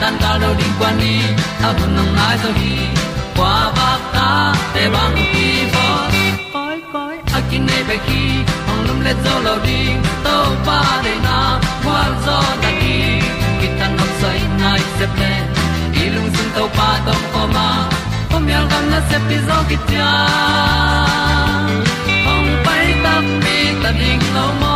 tan cao lo đi qua đi, ta bu nang mai zo khi qua ba ta te bang ki bo koi koi a kin nei be ki ong lum le zo lo ding to pa de na kwa zo ta ki ki tan nok sai nai se ple lung sun to pa tom ko ma. Pom yal gam na se pi zo ki tia ong pai ta mi ta ding lo mo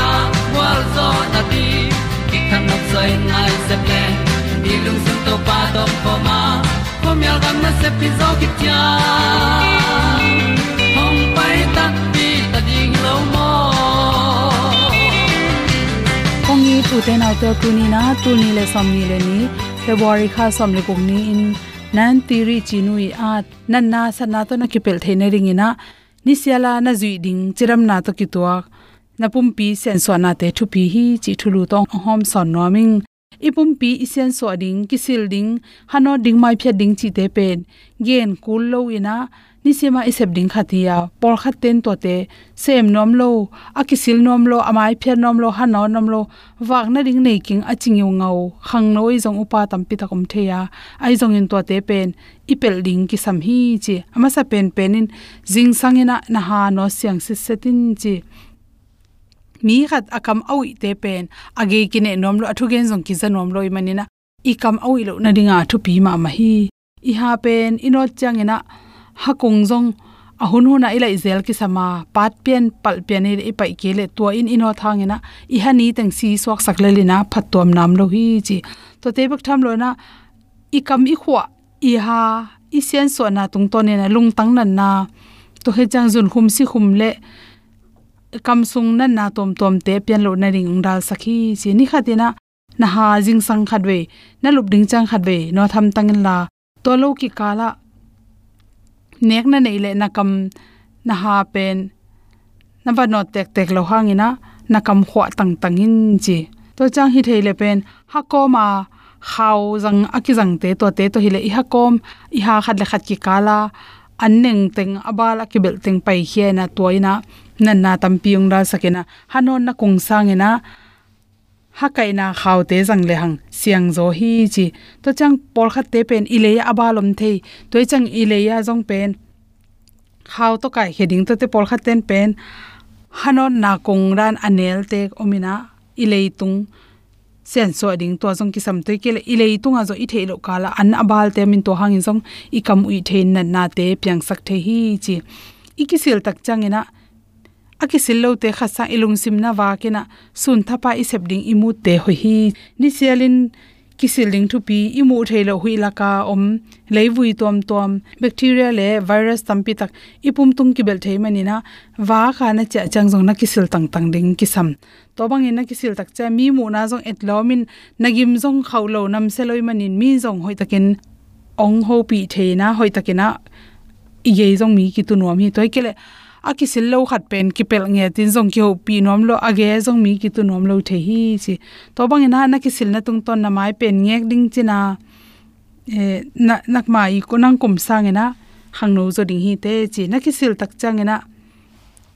zo na ti ki kan nok sai nai se ple ni lung sun to pa to pa ma. Ko mi al gam na se pi zo ki tia hom pai ta ti ta ding lo mo kong ni tu te nau te tu ni na tu ni le som ni le ni february kha som le kong ni in. Nan ti ri chi nu i at nan na sa na to na ki pel the ne ring ina ni siala na zui ding chiram na to ki tuak na pum pi sen so na te thu pi hi chi thulu tong hom son no ming. Ipum pi isen so ding ki sil ding, hano ding mai phya ding chi te pen. Gen kul lo ina ni sema isep ding khatia por khat ten to te, sem nom lo akisil nom lo amai phya nom lo, hano nom lo, wak na ding nei king aching yu ngau. Khang noi jong upa tampi takom theya ai jong in to te pen. Ipel ding ki sam hi chi ama sa pen penin jing sangina na ha no siang se setin chi mi khat akam awi te pen. Age kine eh nom lo athu gen jong ki za nom loi manina i kam awi lo na ringa thu pi ma ma hi. I ha pen inot changena hakung jong ahun huna ila izel ki sama pat pian, pal pian eh i pai kele to in ino thangena i hani tang si sok sak le lina phatom nam lo hi chi. To te bak tham lo na. I kam i khwa i ha. I sian so na tung to ne na lung tang nan na. To he chang jun khum si khum le kam sung na na tom tom te pian lo na ring dal sakhi chi ni khatina na ha jing sang khat ve, na lup ding chang khat ve, no tham tangin la. To lo ki kala nek na nei le na kam, na ha pen, na va no tek tek lo hangina na kam khwa tang tangin chi. To chang hi theile pen, ha ko ma khaw jang aki jang te, to te to hi le i ha kom, i ha khat le khat ki kala an neng teng abala ki bel teng pai hiena toina nan na tampiung dal sakena. Hanon na kung sangena. Ha kaina khawte jang le hang. Siang zo hi chi. To chang por khat te pen ileya abalom thei. Toy chang ileya jong pen. Khaw to kai heading to te por khat ten pen. Hanon na kung ran anel te omina ileitung sen so ding to jong ki sam te ke ileitung a zo i thelo kala. An abal te min to hangin jong i kam ui thein na na te pyang sak the hi chi. Ikisil tak changena aki sillo te khasa ilung simna wa kena sun thapa i sepding imu te ho hi. Ni sialin kisiling thu pi imu thelo hui laka om leiwui tom tom bacteria le virus tampi tak ipum tung ki bel thei mani na, wa kha na cha chang jong na kisil tang tang ding kisam. To bang in na kisil tak cha mi mu na jong etlomin nagim jong khaulo nam seloi manin mi jong hoi takin, ong ho pi theina hoi takina iye jong mi ki tu nuam hi toy kele aki sil khat pen ki pel nge tin jong ki ho pi nom lo age jong mi ki tu nom lo the hi chi. To bang na na ki sil na tung ton na mai pen ngek ding china e na nak mai ko nang kum sang na hang no zo ding hi te chi. Na ki sil tak chang na,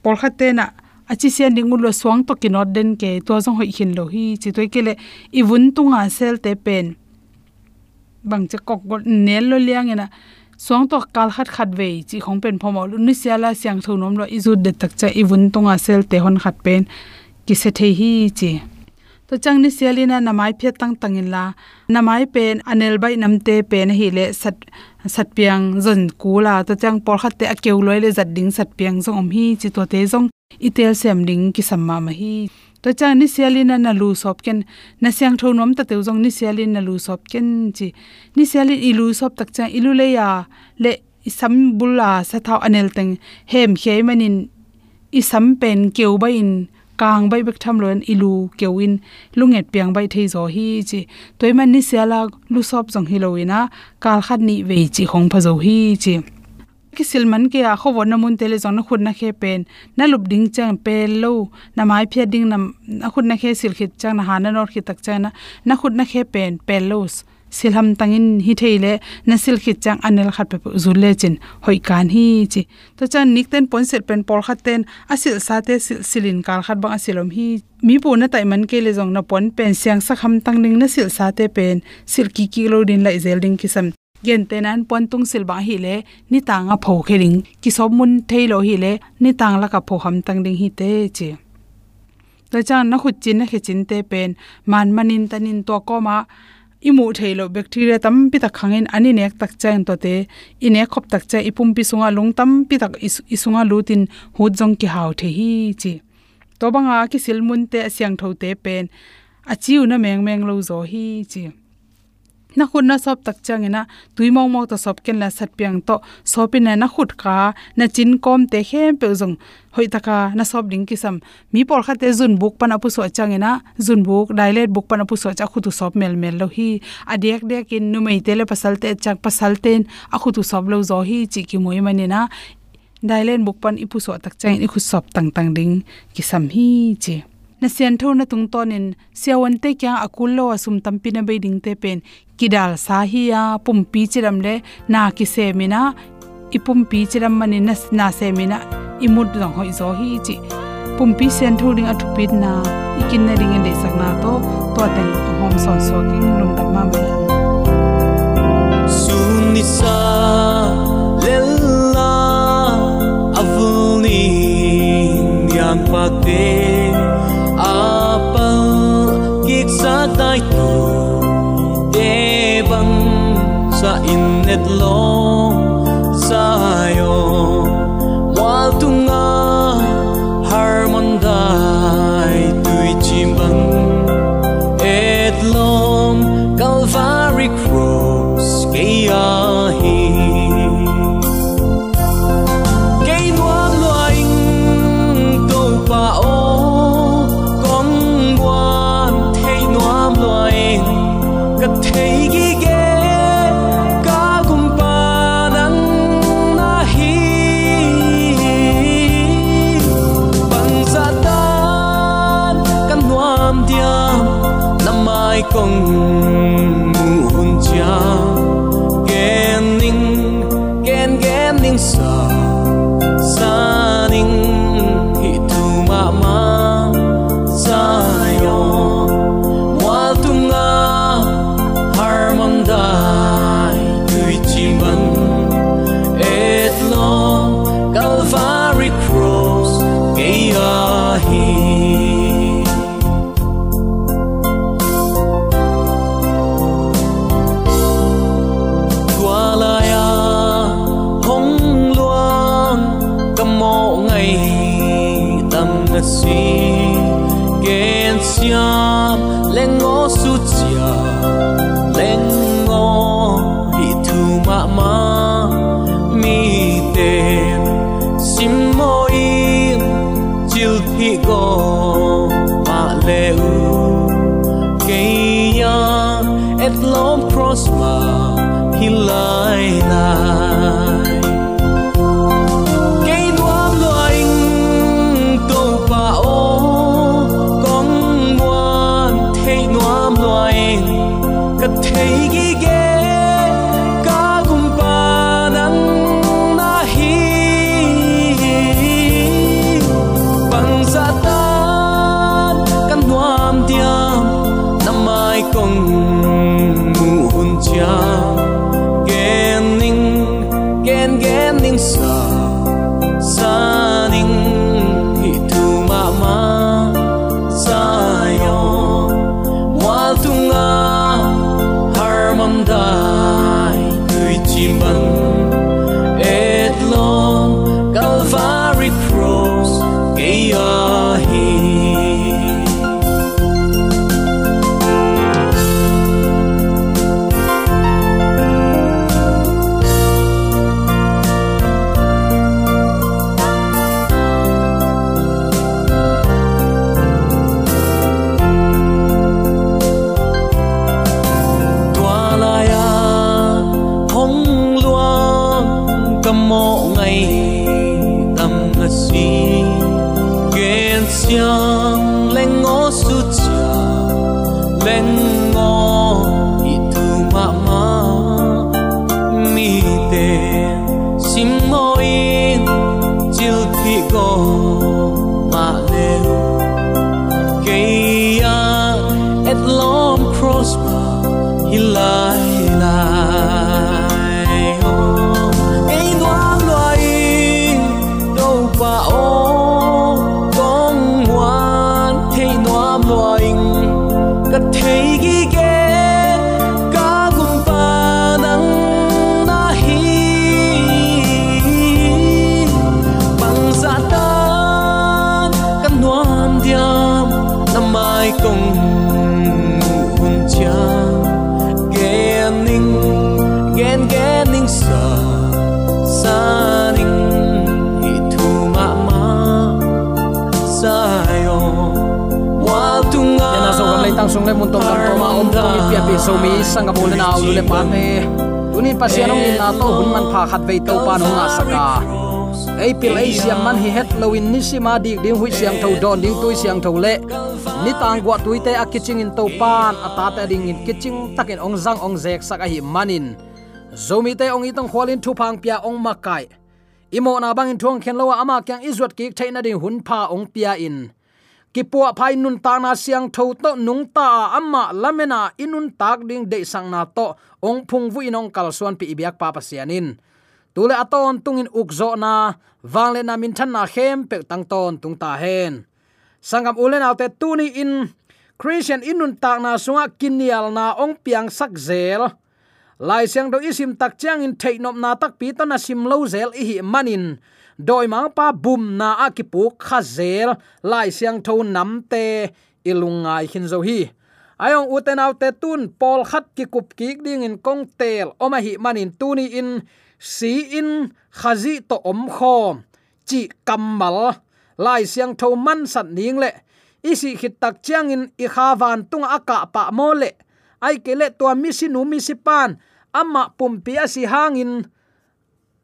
por khat te na achi sian ding lo swang to ki not den ke to jong hoi hin lo hi chi. Toy kele i vun tunga sel te pen. Bang che kok gol nel lo liang na suang to kal khat khat ve chi khong pen phomo lu ni siala siang thu nom lo izu de tak cha ibun tonga sel te hon khat pen ki se the hi chi to chang ni sialina namai phe tang tangin la namai pen anel bai namte pen hi le sat sat piang zon kula to chang por khat te akeu loi le zat ding sat piang zong om hi chi to te zong itel sem ding ki samma ma hi to cha ni sialin na lu sop ken. Na siang tho nom ta te jong ni sialin na lu sop ken chi. Ni sialin ilu sop tak cha ilu le ya le isam bula sa thau anel teng. Hem khei manin isam pen keu ba in, kang bai bek tham loin ilu kewin lunget piang bai thei zo hi chi. Toy man ni siala lu sop jong hi loina kal khat ni ve chi khong pha zo hi chi ki silman ke a kho won mun tele zon khun na khe pen. Na lup ding chang pe lo, na mai phia ding na na khun na khe sil khit chang, na hana nor khit tak chang, na na khun na khe pen pe los silham tangin hi theile na sil khit chang anel khat pe zul le chin, hoi kan hi chi. To chan nik ten pon set pen por khat ten asil sa te sil, silin kal khat bang asilom hi. Mi pu na tai man ke le jong na pon pen siang sa kham tang ning na sil sa te pen, sil ki ki lo din lai zel ding kisam gen tenan pon tung sil ba hi le ni tanga pho khering ki sob mun thailo hi le ni tang la ka pho ham tang ding hi te che. Ta chan na khut chin na khe chin te pen, man manin tanin to ko ma, imu thailo bacteria tam pi ta khangin ani nek tak chain to te, ine khop tak cha ipum pi sunga lung tam pi tak isunga lutin hu jong ki haw the hi chi to banga ki silmun te siang tho te pen, achiu na meng meng lo zo hi chi na khut na sop tak changena tui mong mong to sop ken la sat piang to. Sopin na khut ka, na chin kom te khem pe jong hoi taka na sop ding kisam. Mi por kha te zun buk pan apu so changena zun buk dialect buk pan apu so cha khu tu sop mel mel lo hi. Adek dek in nu mai tele pasal te, chak pasal ten, a khu tu sop lo zo hi, chi ki moi mani na dialect buk pan ipu so tak chang, i khu sop tang tang ding kisam hi, chi na sian tho na tung ton in siawan te kya akul lo asum tampi na be ding te pen. Kidal sa hi ya pum pi chiram le, na ki se mina ipum pi chiram mani na na se mina imut long hoi zo hi chi. Pum pi sian tho ding athu pin na ikin na ring de sak na to to ten hom son so ki lum da ma Con. Ma le mun tom tam ma om to mi pia pi so mi sanga bol na lu le pa me tunin pasianong in na to hun man pha khat ve to pa no nga saka ei pil ei siam man hi het lowin ni sima dik ding hui siang tho don ding tui siang tho le ni tang gwa tui te akiching in to pan a ta ding in kiching takin ong zang ong zek saka hi manin zomi te ong itong khwalin thu phang pia ong makai imo na bang in thong khen lo ama kyang izwat ki thaina ding hun pha ong pia in kipua phai nun ta na siang tho to nung ta amma lamena inun tak ding de sang na to. Ong phung vu inong kal suan pi ibyak pa pasianin tule aton tungin ukzo na. Wangle na min than na hem pe tang ton tung ta hen. Sangam ulen autte tuni in. Christian inun tak na sunga kinial na ong piang sak zel. Lai siang do isim tak chang in theinom na tak pi to na sim lo zel i hi manin doi mang pa bum na akipu khazel lai siang tho nam te ilungai hin zo hi. Ayong uten autte tun pol khat ki kup ki ding in kong tel. Oma hi manin tuni in si in khazi to om khom. Chi kamal lai siang tho man sat ning le. Isi khit tak chiang in i kha van tung aka pa mo le. Ai ke le to mi si nu mi si pan. Ama pum pi asi hangin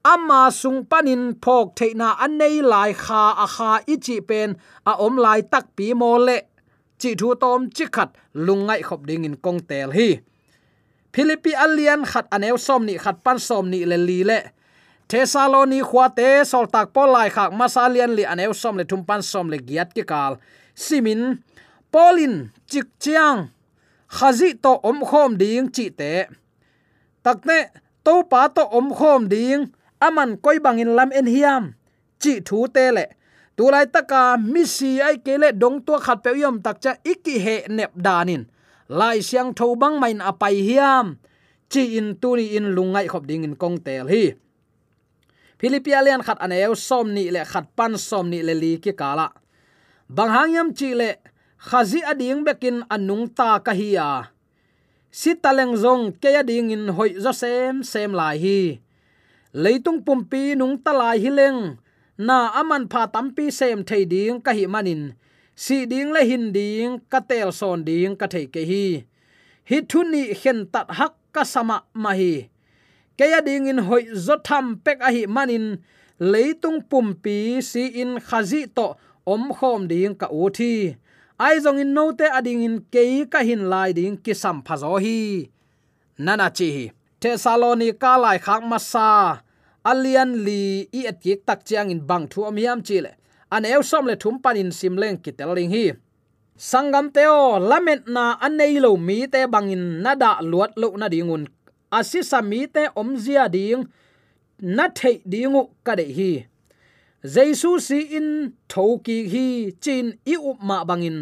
ama sung panin phok theina anei lai kha a kha ichi pen a om lai tak pi mo le. Chi thu tom chi khat lungai khop ding in kong tel hi. Philippi alian khat aneu som ni, khat pan som ni le li le. Sol tag pol lại khak masalian li aneu som le thumpan som le giat ki kal. Simin polin chik chiang. Khazi to om khom ding chi te. Takne to pa to om khom ding aman koi bangin lam en hiam. Chi thu te le. Tu lai taka mi si ai kele dong to khat pe yom tak cha iki he nep danin. Lai siang tho bang main apai hiam. Chi in tu ni in lungai khop ding in kong tel hi. Philipia lian khat aneu som ni le khat pan, som ni le li ki kala bang hangyam chi le khazi ading bekin anung ta ka hi ya. Si taleng zong ke ading in hoi zo sem sem lai hi leitung pumpi nung talai hileng. Na aman pha tampi sem thei ding ka hi manin. Si ding le hin ding, ka tel son ding ka thei ke hi. Hi thuni khen tat hak ka sama ma hi. Ke ya ding in hoi zo tham pek a hi manin. Leitung pumpi si in khazi to om khom ding ka u thi. Ai zong in no te ading in ke ka hin lai ding ki sam pha zo hi. Nana chi hi thessalonica lai khak masa. Alian li i atik tak chiang in bang thu amiam chile an eu som le thum panin sim leng kitel ling hi. Sangam teo lament na anei lo mi te bangin nada luat lo na dingun asisa mi te omzia ding, na thei dingu ka de hi. Jesu si in thoki hi, chin i up ma bangin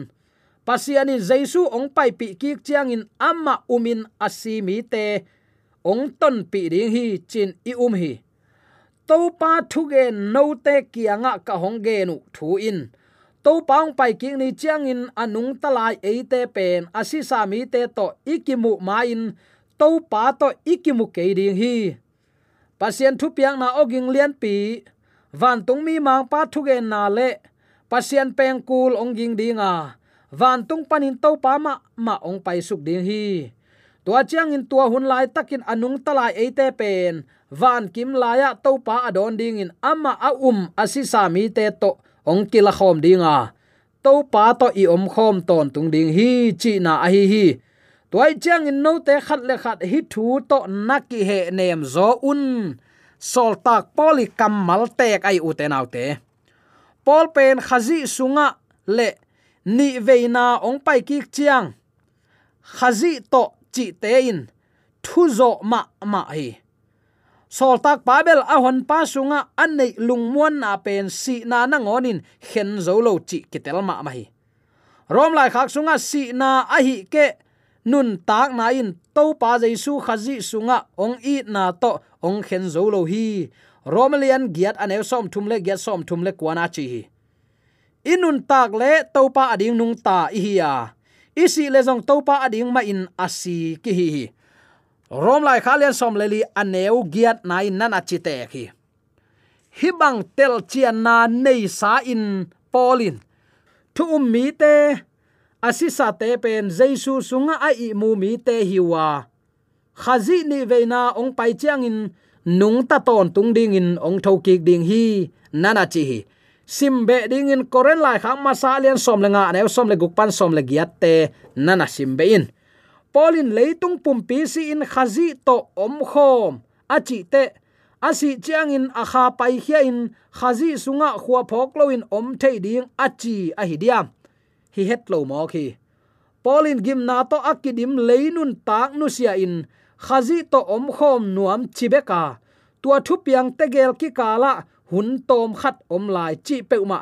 pasiani jesu ong pai pi ki chiang in amma umin asi mi te ong ton pi ding hi chin i um hi. To pa thu ge no te kianga ka hong ge nu thu in. To paung pai ki ni chiang in anung talai e te pen. Asi sa mi te to ikimu ma in. To pa to ikimu ke ding hi. Pasien thu piang na oging lian pi. Van tung mi mang pa thu ge na le. Pasien peng kul ong ging dinga. Van tung panin to pa ma ma ong pai suk ding hi tua chiang in tua hun lai takin anung talai eite pen. Van kim laya to pa adon ding in ama a um asisa mi te to ong kila khom dinga to pa to i om khom ton tung ding hi chi na a hi hi. Tuai chiang in no te khat le khat hi thu to naki he nem zo un. Sol tak poli kamal tek ai u te nau te. Pol pen khazi sunga le ni veina ong pai ki chiang. Khazi to chi te in, thu zo ma ma hi. Sol tak babel a hon pa sunga an nei lungmuan na pen si na na ngonin khen zo lo chi kitel ma ma hi. Rom lai khak sunga si na a hi ke nun tak na in to pa jaisu khazi sunga ong i na to ong khen zo lo hi. Romalian giat anew som thum le, giat som thum le kwana chi hi. Inun tak le to pa ading nung ta hi ya isi le jong to pa ading ma in asi ki hi hi. Rom lai khalian som leli aneu giat nai nan achite khi. Hi bang tel chian na nei sa in polin thu um mi te asisa te pen jesu sunga a i mu mi te hiwa khazi ni veina ong pai chiang in nung ta ton tung ding in ong tho ki ding hi nana chi hi sim be ding in koren lai khang ma sa lian som lenga ne som le guk pan som le giat te, nana sim be in. Polin leitung pumpi si in khazi to om khom. Achi te asi chiang in akha pai hia in, khazi sunga khuwa phok lo in om thei ding achi a hi diam. Hi het lo mo khi. Polin gim na to akidim leinun tak nu sia in, khazi to om khom nuam chibeka tua thu piang tegel ki kala hun tom khat om lai chi peuma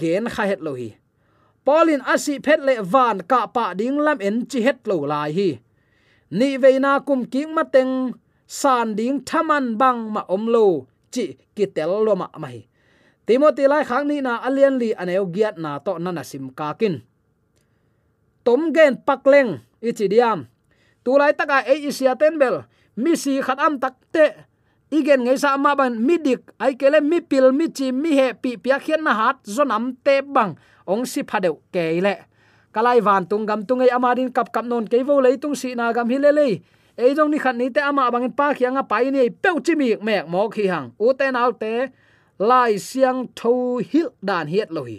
gen kha het lo hi. Polin asi phet le van ka pa ding lam en chi het lo lai hi. Ni veina kum king mateng san ding thaman bang ma om lo chi ki tel lo ma mai timothy lai khang ni na alian li aneu giat na to nana sim ka kin. Tom gen pakleng tu lai taka e isia tenbel mi si khat am tak te igen ngei sa ma ban midik ai kele mi pil mi chi mi he pi pia khian na hat zonam te bang ong si phadeu keile kalai van tung gam tung ei amarin kap kap non ke vo lei tung si na gam hi le le ei jong ni khat ni te ama bangin pa khianga pai ni peu chi mi mek mo khi hang u te nal te lai siang tho hil dan hiet lohi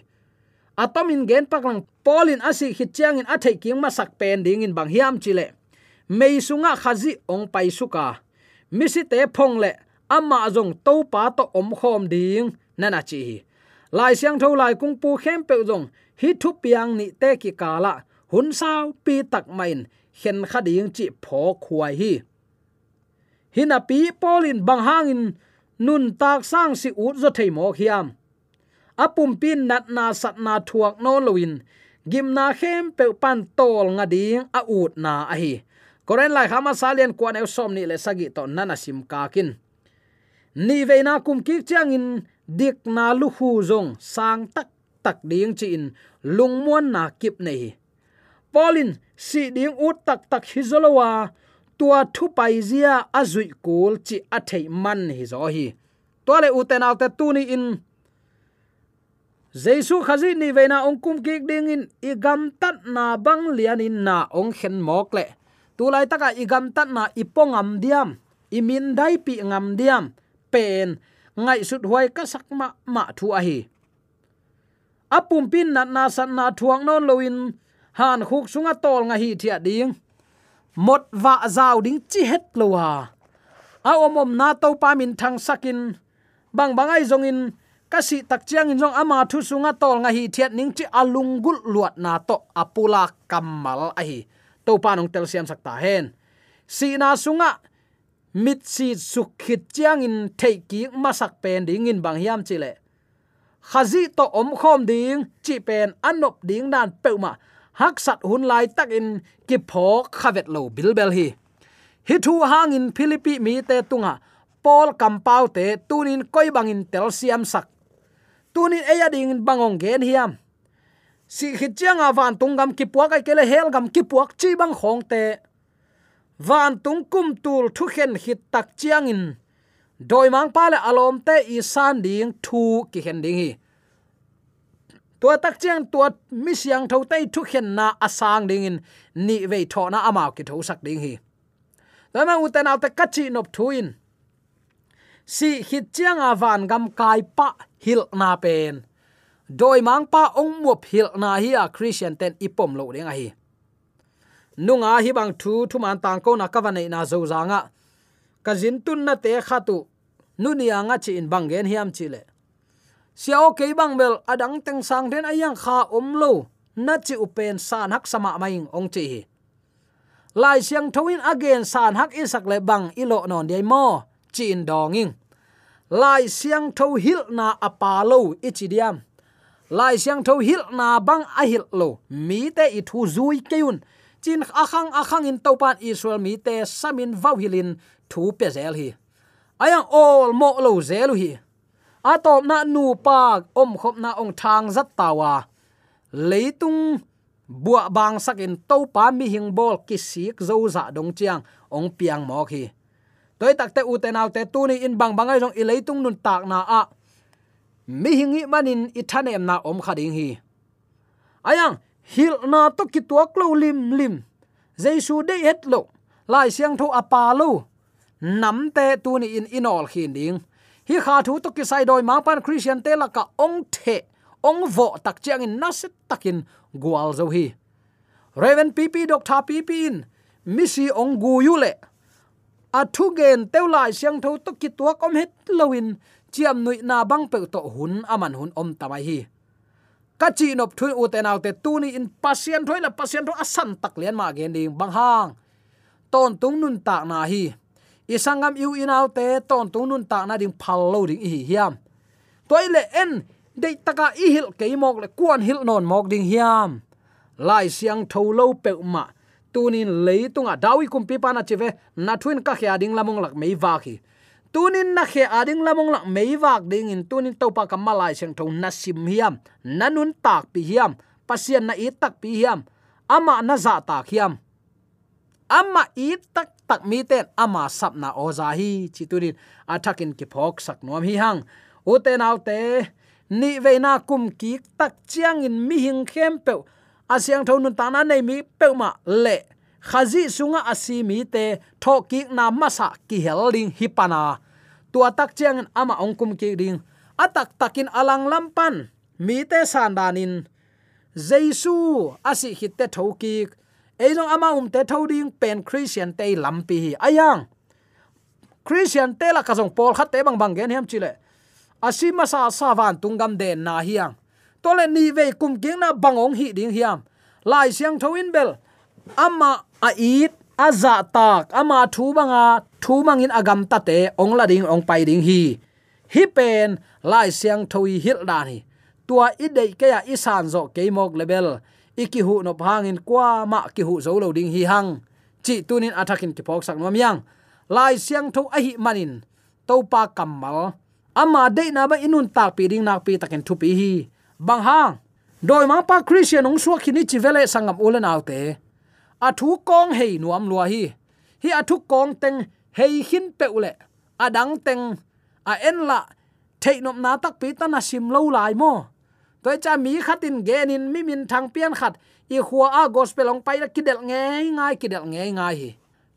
atom à, atomin gen paklang polin asi khit chiang in athei king ma sak pen ding in bang hiam chile mei sunga khazi ong pai suka misi te phong le ama zong to pa to om khom ding. Nana chi lai siang tho lai kung pu khem pe zong, hi thu piang ni te ki kala hun sao pi tak main, khen khading chi pho khuai hi. Hina pi polin bang hangin nun tak sang si ut zo thei mo khiam. Apum pin nat na sat na thuak no loin gim na khem pe pan tol nga ding a ut na a hi koren lai khama salian kwan eu som ni le sagi to nana sim ka kin. Ni veina kum ki chang in, dik na lu hu zong, sang tak tak ding chi in, lung muan na kip nei polin si ding ut tak tak hizolowa tua thu pai zia azui kul chi a man hi zo hi. To le uten alte tu ni in. Jesu khazi ni veina ongkum kik ki ding in igam tat na bang lian in na ong khen mok le tulai taka igam tat na ipongam diam, imin dai pi ngam diam, pen, ngai sut huai ka sakma ma ma thu a hi. Apum pin na na san na thuang non loin han khuk sunga tol nga hi thia ding. Một vạ rào đính chi hết lâu ao a om na to pa min thang sakin, bang bang ai zong in ka si tak chiang in zong ama thu sunga tol nga hi thiat ning chi alung gul luat na to apula kamal a hi to pa nong tel siam sakta hen si na sunga mit si sukhit chiang in thei ki masak pen ding in bang hiam chile. Khazi to om khom ding chi pen anop ding nan peuma. Hak sat hun lai takin ki pho khavet lo bilbel hi. Hi thu hang in philippi mi te tunga. Pol kampau te tunin koi bangin tel siam sak tunin eya ding bangong gen hiam si khit chianga van tungam ki puak ai kele hel gam ki puak chi bang khong te. Van tung kum tul thu khen hit tak chiang in. Doi mang pa le alom te, i san ding thu ki hen ding hi. Tua tak chiang tua mi siang tho te thu khen na asang ding in. Ni ve tho na amao ki tho sak ding hi. Lama uten autte kachi nop thuin si hit chiang a gam kai pa hil na pen doi mang pa ong muap hil na hi a christian ten ipom lo ding hi. Nunga hi bang thu thu man tang ko na kavanai na zo zanga kazin tun na te khatu nunia nga chi in bangen hiam chi le. Siao ke bang bel adang teng sang den ayang kha om lo. Na chi upen san hak sama maing ong chi hi. Lai siang thoin again san hak isak le bang ilo non dei mo. Chin donging lai siang tho hil na apalo ichidiam lai siang tho hil na bang a hil lo. Mi te i thu zui keun chin akhang akhang in topan israel mi te samin vau hilin thu pe zel hi. Ayang all mo lo zelu hi. Atop na nu pa om khop na ong thang zat tawa leitung bua bang sakin topa mi hing bol kisik zo za dong chiang ong piang mo hi. Toy takte u te tu ni in bang bangai jong i leitung nun tak na a mi hingi manin i na om khading hi. Ayang, hil na to ki to klo lim lim. Jesu de het lo. Lai siang tho apa lo. Nam te tu ni in inol khin ding. Hi kha thu to ki sai doi ma pan christian te la ka ong the, ong vo tak chiang in nasit takin gwal zo hi. Raven pp dok tha pp in, misi ong gu yu le. A thu gen te lai siang tho to ki tua kom het loin chiam nui na bang pe to hun aman hun om tamai hi. Ka chi nop thui u te naw te tu ni in pasien thoi la pasien tho asan tak lian ma gen ding bang hang. Ton tung nun ta na hi. Isangam yu inau te ton tung nun ta na ding phal lo ding hi hiam. Toile en de taka i hil ke mok le kuan hil non mok ding hiam. Lai siang tho lo pe ma. Tunin leitunga dawi kum pi pana chive na thuin ka khya ding lamong lak mei wa khi tunin na khe ading lamong lak meiwak ding in tunin topa kamalai seng tho na sim hiam, nanun tak pi hiam pasien na itak pi hiam, ama na za tak hiam. Ama i tak tak mi ten, ama sapna oza hi chiturin athakin ki phok sak nom hi hang. Uten autte ni veina na kum ki tak chiang in mi hing khem pe asyang thon nun ta na nei mi pe ma le khazi sunga asimi te thoki na masa ki helding hipana. Tua tak chiang ama ongkum ki ding atak takin alang lampan, mi te sandanin jesu asi hitte thoki eizong ama um te thoding pen christian te lampi hi. Ayang! Christian te la kazong pol khat te bang bang gen hem chile. Asima sa sa van tungam na hiang. Tole ni ve kum king na bangong hi ding hiam. Lai siang thoin bel ama a it aza tak. Ama thu banga, thu mangin agam ta te ong la ding, ong pai ding hi. Hi pen, lai siang thoi hil da ni. Tua i dei ke ya isan zo ke mok level iki hu no hangin kwa ma ki hu zo lo ding hi hang. Chi tunin athakin ki phok sak nom yang. Lai siang tho a hi manin. To pa kamal ama de na ba inun tak pi ding nak pi takin thu pi hi. Bang hang. Doi ma pa christian ong suak khini chi vele sangam ulen autte a thu kong hei nuam lua hi. Hi a thu kong teng hei hin peule adang teng, a en la, thei nom na tak pi ta na sim lo lai mo. Toy cha mi khatin genin mi min thang pian khat. I khua a gospel ong pai la kidel nge ngai, kidel nge ngai hi.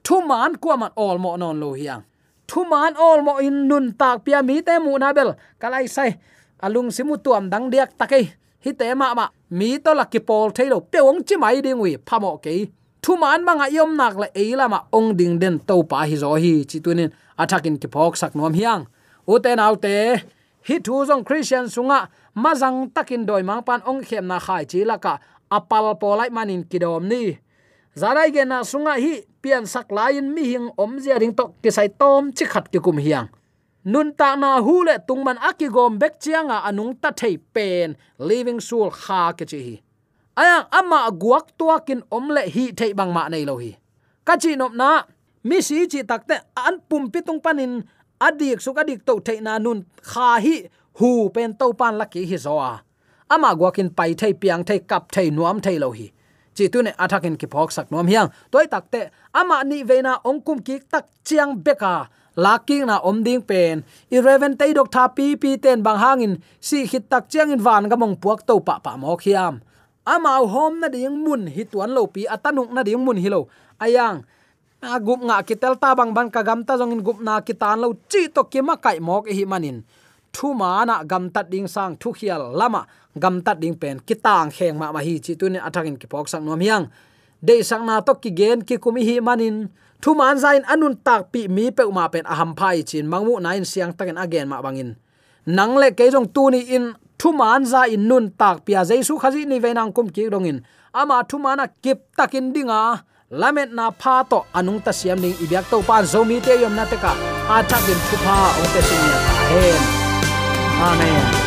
Thu man kwa man all mo non lo hiang thu man all mo in nun tak pia mi te mu na bel. Kalai sai alung simu tuam dang diak takai. Hi te ma ma, mi to la ki pol thailo peong chi mai ding wi phamo ke thu man manga yom nak la eila ma ong ding den to pa hi zo hi, chi tunin athakin ki phok sak nom hiang. U te nau te, hi thu zong christian sunga mazang takin doi mang pan ong khem na khai chi là cả apal polai manin kidom ni. Zarai ge na sunga hi, pian sak lain mi hing om zia ring tok ki sai tom chi khat ki kum hiang. Nun ta na hu le tung man aki gom bek chianga anung ta thei pen, living soul kha ke chi hi aya ama guak tua kin om le hi thei bang ma nei lo hi. Ka chi nop na mi si chi takte an pum pi tung panin adik su adik to thei na nun kha hi hu pen to pan la ki hi zoa, ama guakin pai thei piang thei kap thei nuam thei lo hi. Chi tu ne athakin ki phok sak nom hiang. Toy takte ama ni veina ongkum ki tak chiang beka laking na om ding pen. Reven te dok tha pi pi ten bang hangin si khit tak chiang in van ga mong puak to pa pa mo khiam amau hom na ding mun hi tuan lo pi, atanuk na ding mun hi lo. Ayang a gup nga kitel ta bang ban ka gam ta jong in gup na kitan lo chi to ke ma kai mok hi manin. Thu mana gam tat ding sang thu khial lama, gam tat ding pen kitang kheng ma ma hi chi tu ni athakin ki pok sang nom yang de sang na to ki gen ki kumi hi manin. Thu man zain anun tak pi mi pe ma pen aham phai chin mangmu nain siang taken again ma bangin. Nang le ke jong tu ni in thu man za in nun tak pia jesu khazi ni ve nang kum ki dongin ama thu mana kip takin dinga lamet na pha to anung ta siam ning ibyak to pan zomi te yom na te ka a takin thu pha ong te sin ya hen amen